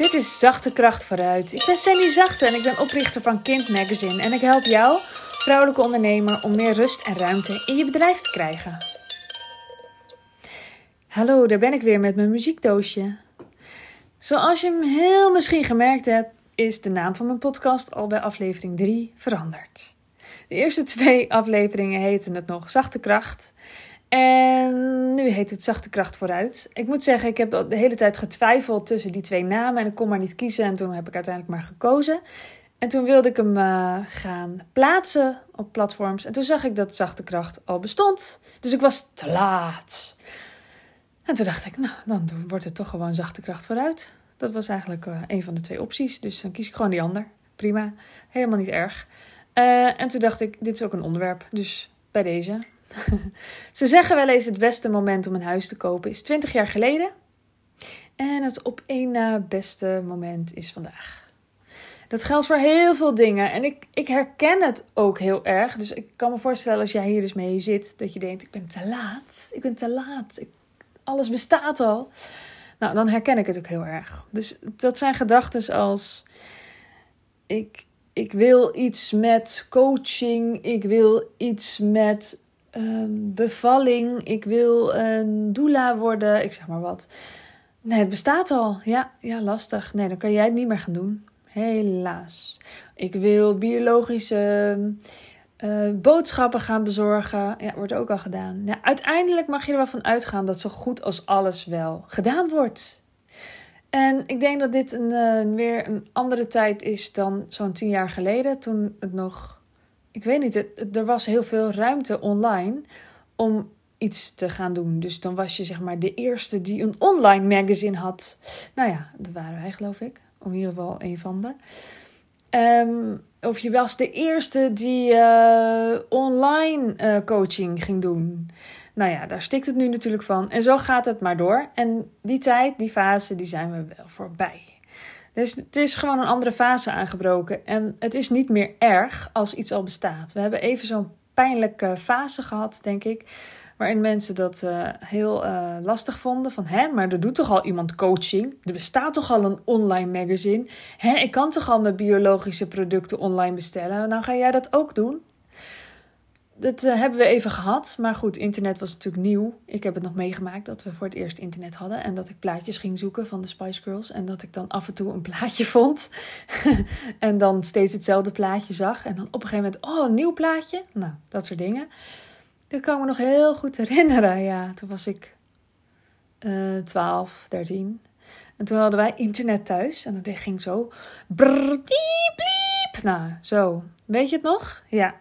Dit is Zachte Kracht vooruit. Ik ben Sandy Zachte en ik ben oprichter van Kind Magazine. En ik help jou, vrouwelijke ondernemer, om meer rust en ruimte in je bedrijf te krijgen. Hallo, daar ben ik weer met mijn muziekdoosje. Zoals je hem heel misschien gemerkt hebt, is de naam van mijn podcast al bij aflevering 3 veranderd. De eerste twee afleveringen heten het nog Zachte Kracht. En nu heet het Zachte Kracht vooruit. Ik moet zeggen, ik heb de hele tijd getwijfeld tussen die twee namen en ik kon maar niet kiezen. En toen heb ik uiteindelijk maar gekozen. En toen wilde ik hem uh, gaan plaatsen op platforms. En toen zag ik dat Zachte Kracht al bestond. Dus ik was te laat. En toen dacht ik, nou, dan wordt het toch gewoon Zachte Kracht vooruit. Dat was eigenlijk uh, een van de twee opties. Dus dan kies ik gewoon die ander. Prima. Helemaal niet erg. Uh, en toen dacht ik, dit is ook een onderwerp. Dus bij deze. Ze zeggen wel eens het beste moment om een huis te kopen is 20 jaar geleden. En het op één na beste moment is vandaag. Dat geldt voor heel veel dingen. En ik, ik herken het ook heel erg. Dus ik kan me voorstellen als jij hier dus mee zit, dat je denkt: ik ben te laat. Ik ben te laat. Ik, alles bestaat al. Nou, dan herken ik het ook heel erg. Dus dat zijn gedachten als: ik, ik wil iets met coaching. Ik wil iets met um, bevalling. Ik wil een doula worden. Ik zeg maar wat. Nee, het bestaat al. Ja, ja, lastig. Nee, dan kan jij het niet meer gaan doen. Helaas. Ik wil biologische uh, boodschappen gaan bezorgen. Ja, wordt ook al gedaan. Ja, uiteindelijk mag je er wel van uitgaan dat zo goed als alles wel gedaan wordt. En ik denk dat dit een, uh, weer een andere tijd is dan zo'n tien jaar geleden. Toen het nog ik weet niet, er was heel veel ruimte online om iets te gaan doen. Dus dan was je zeg maar de eerste die een online magazine had. Nou ja, dat waren wij geloof ik. In ieder geval een van de. Um, of je was de eerste die uh, online uh, coaching ging doen. Nou ja, daar stikt het nu natuurlijk van. En zo gaat het maar door. En die tijd, die fase, die zijn we wel voorbij. Dus het is gewoon een andere fase aangebroken. En het is niet meer erg als iets al bestaat. We hebben even zo'n pijnlijke fase gehad, denk ik. Waarin mensen dat uh, heel uh, lastig vonden. Van hè, maar er doet toch al iemand coaching? Er bestaat toch al een online magazine? Hè, ik kan toch al mijn biologische producten online bestellen? Nou ga jij dat ook doen? Dat uh, hebben we even gehad. Maar goed, internet was natuurlijk nieuw. Ik heb het nog meegemaakt dat we voor het eerst internet hadden. En dat ik plaatjes ging zoeken van de Spice Girls. En dat ik dan af en toe een plaatje vond. en dan steeds hetzelfde plaatje zag. En dan op een gegeven moment, oh, een nieuw plaatje. Nou, dat soort dingen. Dat kan ik me nog heel goed herinneren. Ja, toen was ik uh, 12, 13. En toen hadden wij internet thuis. En dat ging zo. Brrr, diep, diep. Nou, zo. Weet je het nog? Ja.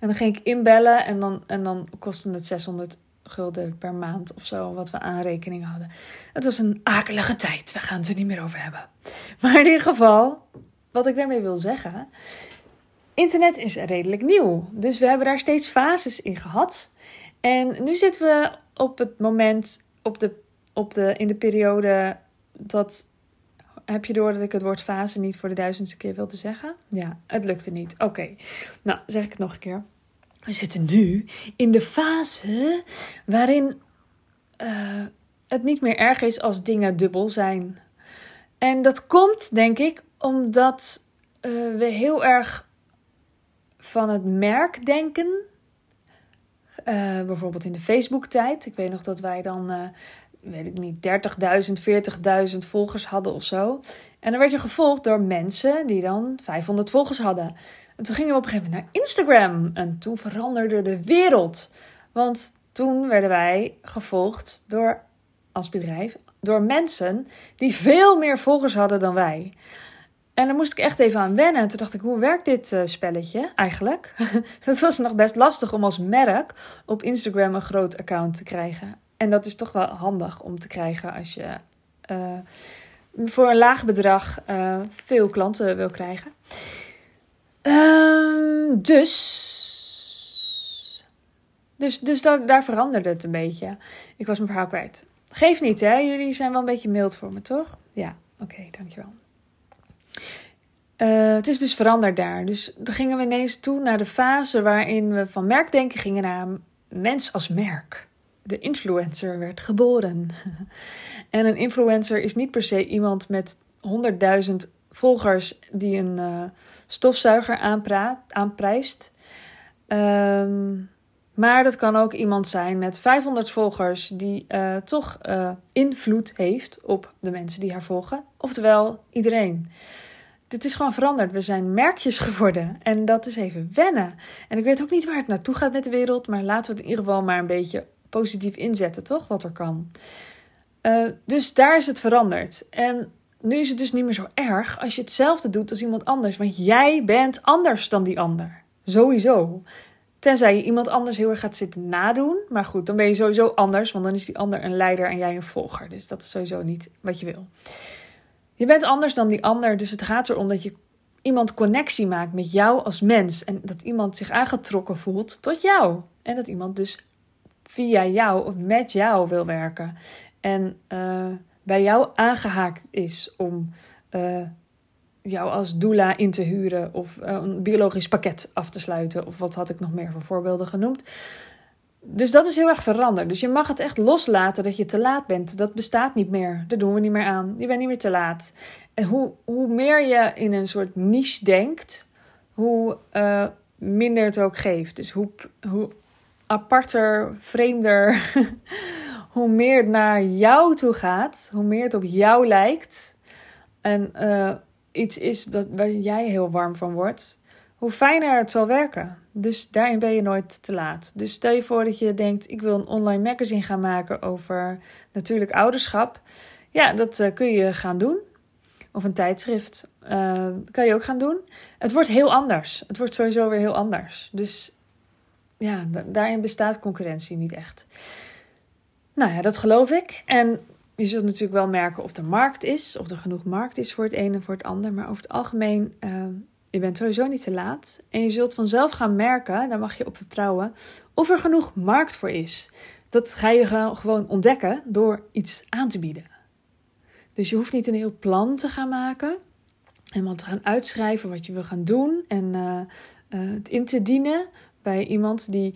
En dan ging ik inbellen en dan, en dan kostte het 600 gulden per maand of zo, wat we aan rekening hadden. Het was een akelige tijd, we gaan het er niet meer over hebben. Maar in ieder geval, wat ik daarmee wil zeggen, internet is redelijk nieuw. Dus we hebben daar steeds fases in gehad. En nu zitten we op het moment, op de, op de, in de periode dat heb je door dat ik het woord fase niet voor de duizendste keer wilde zeggen? Ja, het lukte niet. Oké, nou zeg ik het nog een keer. We zitten nu in de fase waarin uh, het niet meer erg is als dingen dubbel zijn. En dat komt, denk ik, omdat uh, we heel erg van het merk denken. Uh, bijvoorbeeld in de Facebook-tijd. Ik weet nog dat wij dan weet ik niet, 30.000, 40.000 volgers hadden of zo. En dan werd je gevolgd door mensen die dan 500 volgers hadden. En toen gingen we op een gegeven moment naar Instagram. En toen veranderde de wereld. Want toen werden wij gevolgd door, als bedrijf, door mensen die veel meer volgers hadden dan wij. En daar moest ik echt even aan wennen. Toen dacht ik, hoe werkt dit uh, spelletje eigenlijk? Het was nog best lastig om als merk op Instagram een groot account te krijgen. En dat is toch wel handig om te krijgen als je uh, voor een laag bedrag uh, veel klanten wil krijgen. Uh, dus. Dus, dus daar veranderde het een beetje. Ik was mijn verhaal kwijt. Geef niet, hè? Jullie zijn wel een beetje mild voor me, toch? Ja, oké, dankjewel. Uh, het is dus veranderd daar. Dus dan gingen we ineens toe naar de fase waarin we van merkdenken gingen naar mens als merk de influencer werd geboren. en een influencer is niet per se iemand met 100.000 volgers die een uh, stofzuiger aanpraat, aanprijst. Um, maar dat kan ook iemand zijn met 500 volgers die uh, toch uh, invloed heeft op de mensen die haar volgen. Oftewel iedereen. Het is gewoon veranderd. We zijn merkjes geworden. En dat is even wennen. En ik weet ook niet waar het naartoe gaat met de wereld. Maar laten we het in ieder geval maar een beetje positief inzetten, toch? Wat er kan. Uh, dus daar is het veranderd. En nu is het dus niet meer zo erg als je hetzelfde doet als iemand anders. Want jij bent anders dan die ander. Sowieso. Tenzij je iemand anders heel erg gaat zitten nadoen. Maar goed, dan ben je sowieso anders. Want dan is die ander een leider en jij een volger. Dus dat is sowieso niet wat je wil. Je bent anders dan die ander. Dus het gaat erom dat je iemand connectie maakt met jou als mens. En dat iemand zich aangetrokken voelt tot jou. En dat iemand dus via jou of met jou wil werken. En uh, bij jou aangehaakt is om uh, jou als doula in te huren of uh, een biologisch pakket af te sluiten. Of wat had ik nog meer voor voorbeelden genoemd. Dus dat is heel erg veranderd. Dus je mag het echt loslaten dat je te laat bent. Dat bestaat niet meer. Dat doen we niet meer aan. Je bent niet meer te laat. En hoe, hoe meer je in een soort niche denkt, hoe minder het ook geeft. Dus hoe, hoe aparter, vreemder, hoe meer het naar jou toe gaat, hoe meer het op jou lijkt. En uh, iets is dat, waar jij heel warm van wordt, hoe fijner het zal werken. Dus daarin ben je nooit te laat. Dus stel je voor dat je denkt: ik wil een online magazine gaan maken over natuurlijk ouderschap. Ja, dat uh, kun je gaan doen. Of een tijdschrift. Uh, kan je ook gaan doen. Het wordt heel anders. Het wordt sowieso weer heel anders. Dus ja, daarin bestaat concurrentie niet echt. Nou ja, dat geloof ik. En je zult natuurlijk wel merken of er markt is, of er genoeg markt is voor het een en voor het ander. Maar over het algemeen, uh, je bent sowieso niet te laat. En je zult vanzelf gaan merken, daar mag je op vertrouwen, of er genoeg markt voor is. Dat ga je gewoon ontdekken door iets aan te bieden. Dus je hoeft niet een heel plan te gaan maken. Helemaal te gaan uitschrijven wat je wil gaan doen. En uh, uh, het in te dienen bij iemand die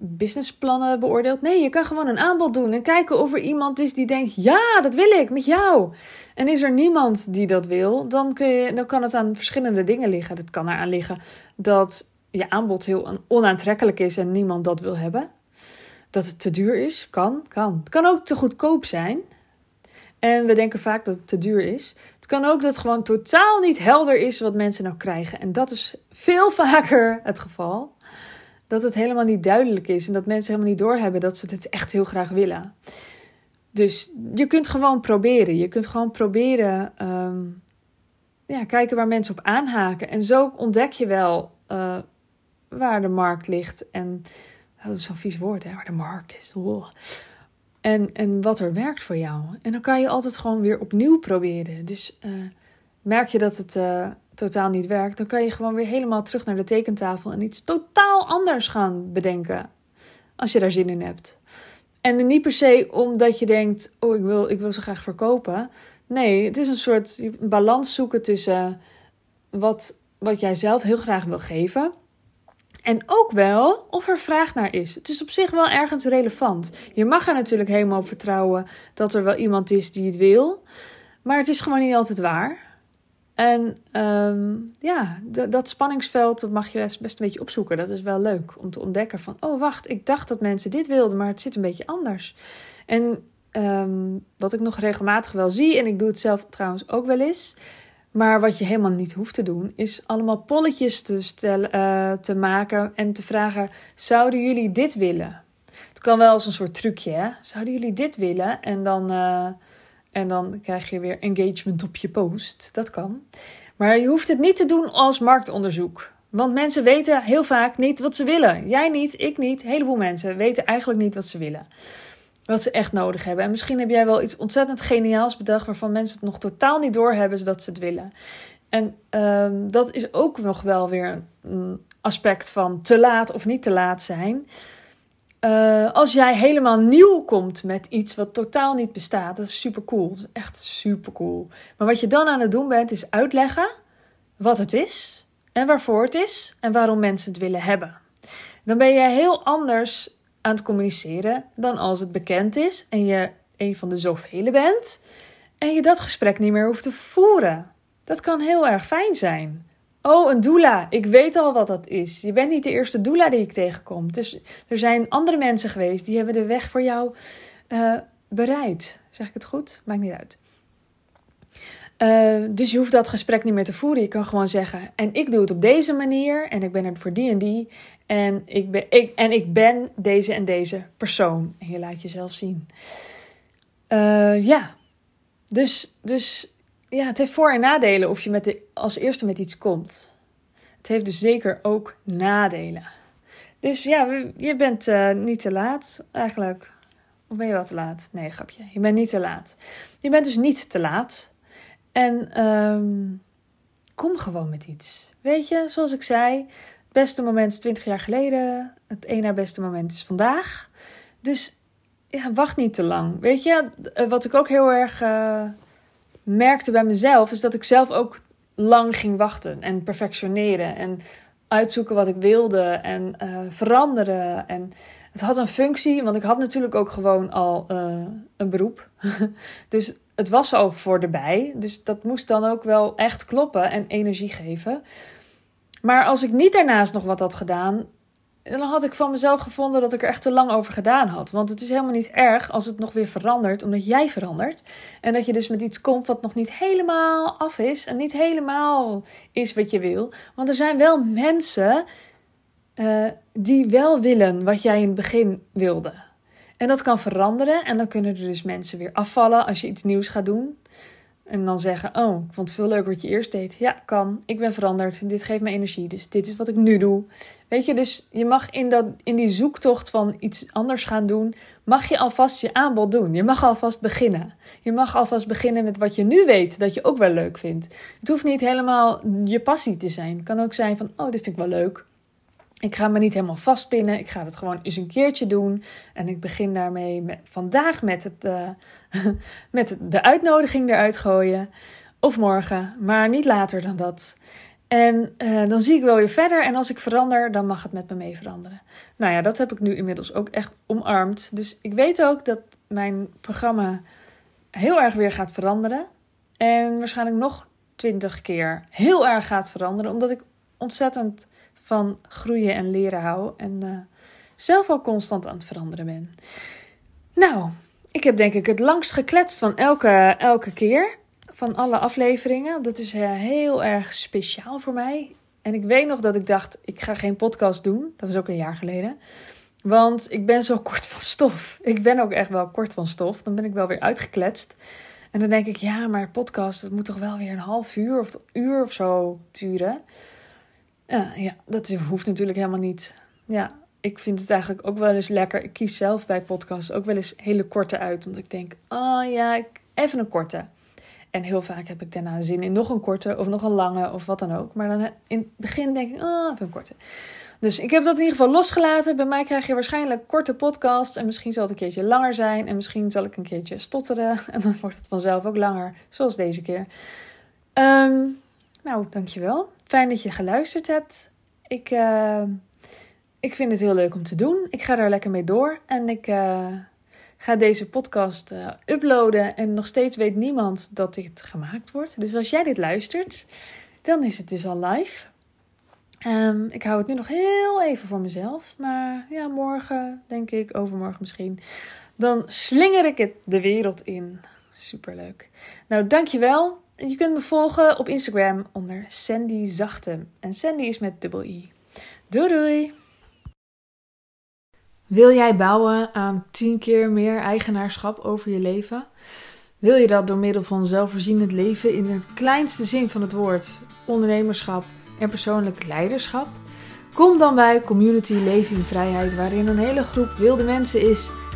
businessplannen beoordeelt. Nee, je kan gewoon een aanbod doen en kijken of er iemand is die denkt: ja, dat wil ik met jou. En is er niemand die dat wil, dan, kun je, dan kan het aan verschillende dingen liggen. Het kan eraan liggen dat je aanbod heel onaantrekkelijk is en niemand dat wil hebben. Dat het te duur is, kan, kan. Het kan ook te goedkoop zijn. En we denken vaak dat het te duur is. Het kan ook dat het gewoon totaal niet helder is wat mensen nou krijgen. En dat is veel vaker het geval dat het helemaal niet duidelijk is en dat mensen helemaal niet doorhebben dat ze dit echt heel graag willen. Dus je kunt gewoon proberen. Je kunt gewoon proberen um, ja, kijken waar mensen op aanhaken. En zo ontdek je wel uh, waar de markt ligt. En oh, dat is zo'n vies woord, hè, waar de markt is. Oh. En, en wat er werkt voor jou. En dan kan je altijd gewoon weer opnieuw proberen. Dus uh, merk je dat het. Uh, totaal niet werkt, dan kan je gewoon weer helemaal terug naar de tekentafel en iets totaal anders gaan bedenken. Als je daar zin in hebt. En niet per se omdat je denkt: oh, ik wil, ik wil zo graag verkopen. Nee, het is een soort balans zoeken tussen wat, wat jij zelf heel graag wil geven. En ook wel of er vraag naar is. Het is op zich wel ergens relevant. Je mag er natuurlijk helemaal op vertrouwen dat er wel iemand is die het wil. Maar het is gewoon niet altijd waar. En um, ja, dat spanningsveld dat mag je best, een beetje opzoeken. Dat is wel leuk om te ontdekken van... oh, wacht, ik dacht dat mensen dit wilden, maar het zit een beetje anders. En um, wat ik nog regelmatig wel zie... en ik doe het zelf trouwens ook wel eens... maar wat je helemaal niet hoeft te doen... is allemaal polletjes te, stellen, uh, te maken en te vragen... zouden jullie dit willen? Het kan wel als een soort trucje, hè? Zouden jullie dit willen? En dan... Uh, en dan krijg je weer engagement op je post. Dat kan. Maar je hoeft het niet te doen als marktonderzoek. Want mensen weten heel vaak niet wat ze willen. Jij niet, ik niet. Een heleboel mensen weten eigenlijk niet wat ze willen. Wat ze echt nodig hebben. En misschien heb jij wel iets ontzettend geniaals bedacht waarvan mensen het nog totaal niet doorhebben zodat ze het willen. En um, dat is ook nog wel weer een aspect van te laat of niet te laat zijn. Uh, als jij helemaal nieuw komt met iets wat totaal niet bestaat, dat is super cool. Dat is echt super cool. Maar wat je dan aan het doen bent, is uitleggen wat het is en waarvoor het is en waarom mensen het willen hebben. Dan ben je heel anders aan het communiceren dan als het bekend is en je een van de zoveel bent. En je dat gesprek niet meer hoeft te voeren. Dat kan heel erg fijn zijn. Oh, een doula. Ik weet al wat dat is. Je bent niet de eerste doula die ik tegenkom. Dus er zijn andere mensen geweest die hebben de weg voor jou uh, bereid. Zeg ik het goed? Maakt niet uit. Uh, dus je hoeft dat gesprek niet meer te voeren. Je kan gewoon zeggen: En ik doe het op deze manier. En ik ben er voor die en die. En ik ben, ik, en ik ben deze en deze persoon. En je laat jezelf zien. Uh, ja. Dus, dus ja, het heeft voor- en nadelen of je met de, als eerste met iets komt. Het heeft dus zeker ook nadelen. Dus ja, je bent uh, niet te laat eigenlijk. Of ben je wel te laat? Nee, grapje. Je bent niet te laat. Je bent dus niet te laat. En um, kom gewoon met iets. Weet je, zoals ik zei, het beste moment is 20 jaar geleden. Het na beste moment is vandaag. Dus ja, wacht niet te lang. Weet je, eh, wat ik ook heel erg uh, merkte bij mezelf, is dat ik zelf ook lang ging wachten en perfectioneren en uitzoeken wat ik wilde en uh, veranderen. En het had een functie, want ik had natuurlijk ook gewoon al uh, een beroep. dus het was al voor de bij. Dus dat moest dan ook wel echt kloppen en energie geven. Maar als ik niet daarnaast nog wat had gedaan, dan had ik van mezelf gevonden dat ik er echt te lang over gedaan had. Want het is helemaal niet erg als het nog weer verandert, omdat jij verandert. En dat je dus met iets komt wat nog niet helemaal af is en niet helemaal is wat je wil. Want er zijn wel mensen uh, die wel willen wat jij in het begin wilde. En dat kan veranderen en dan kunnen er dus mensen weer afvallen als je iets nieuws gaat doen. En dan zeggen: Oh, ik vond het veel leuker wat je eerst deed. Ja, kan. Ik ben veranderd. Dit geeft me energie. Dus dit is wat ik nu doe. Weet je, dus je mag in, dat, in die zoektocht van iets anders gaan doen, mag je alvast je aanbod doen. Je mag alvast beginnen. Je mag alvast beginnen met wat je nu weet dat je ook wel leuk vindt. Het hoeft niet helemaal je passie te zijn. Het kan ook zijn van: Oh, dit vind ik wel leuk. Ik ga me niet helemaal vastpinnen. Ik ga het gewoon eens een keertje doen. En ik begin daarmee vandaag met, het, uh, met de uitnodiging eruit gooien. Of morgen, maar niet later dan dat. En uh, dan zie ik wel weer verder. En als ik verander, dan mag het met me mee veranderen. Nou ja, dat heb ik nu inmiddels ook echt omarmd. Dus ik weet ook dat mijn programma heel erg weer gaat veranderen. En waarschijnlijk nog twintig keer heel erg gaat veranderen. Omdat ik ontzettend van groeien en leren hou. En uh, zelf ook constant aan het veranderen ben. Nou, ik heb denk ik het langst gekletst van elke, elke keer. Van alle afleveringen. Dat is uh, heel erg speciaal voor mij. En ik weet nog dat ik dacht, ik ga geen podcast doen. Dat was ook een jaar geleden. Want ik ben zo kort van stof. Ik ben ook echt wel kort van stof. Dan ben ik wel weer uitgekletst. En dan denk ik, ja, maar podcast, dat moet toch wel weer een half uur of een uur of zo duren. Ja, ja, dat hoeft natuurlijk helemaal niet. Ja, ik vind het eigenlijk ook wel eens lekker. Ik kies zelf bij podcasts ook wel eens hele korte uit. Omdat ik denk, oh ja, even een korte. En heel vaak heb ik daarna zin in nog een korte of nog een lange of wat dan ook. Maar dan in het begin denk ik, oh, even een korte. Dus ik heb dat in ieder geval losgelaten. Bij mij krijg je waarschijnlijk korte podcasts. En misschien zal het een keertje langer zijn. En misschien zal ik een keertje stotteren. En dan wordt het vanzelf ook langer. Zoals deze keer. Um, nou, dankjewel. Fijn dat je geluisterd hebt. Ik, uh, ik vind het heel leuk om te doen. Ik ga daar lekker mee door. En ik uh, ga deze podcast uh, uploaden. En nog steeds weet niemand dat dit gemaakt wordt. Dus als jij dit luistert, dan is het dus al live. Um, ik hou het nu nog heel even voor mezelf. Maar ja, morgen, denk ik, overmorgen misschien. Dan slinger ik het de wereld in. Superleuk. Nou, dankjewel. Je kunt me volgen op Instagram onder Sandy Zachte. En Sandy is met dubbel I. Doei doei! Wil jij bouwen aan 10 keer meer eigenaarschap over je leven? Wil je dat door middel van zelfvoorzienend leven in het kleinste zin van het woord, ondernemerschap en persoonlijk leiderschap? Kom dan bij Community Leven in Vrijheid, waarin een hele groep wilde mensen is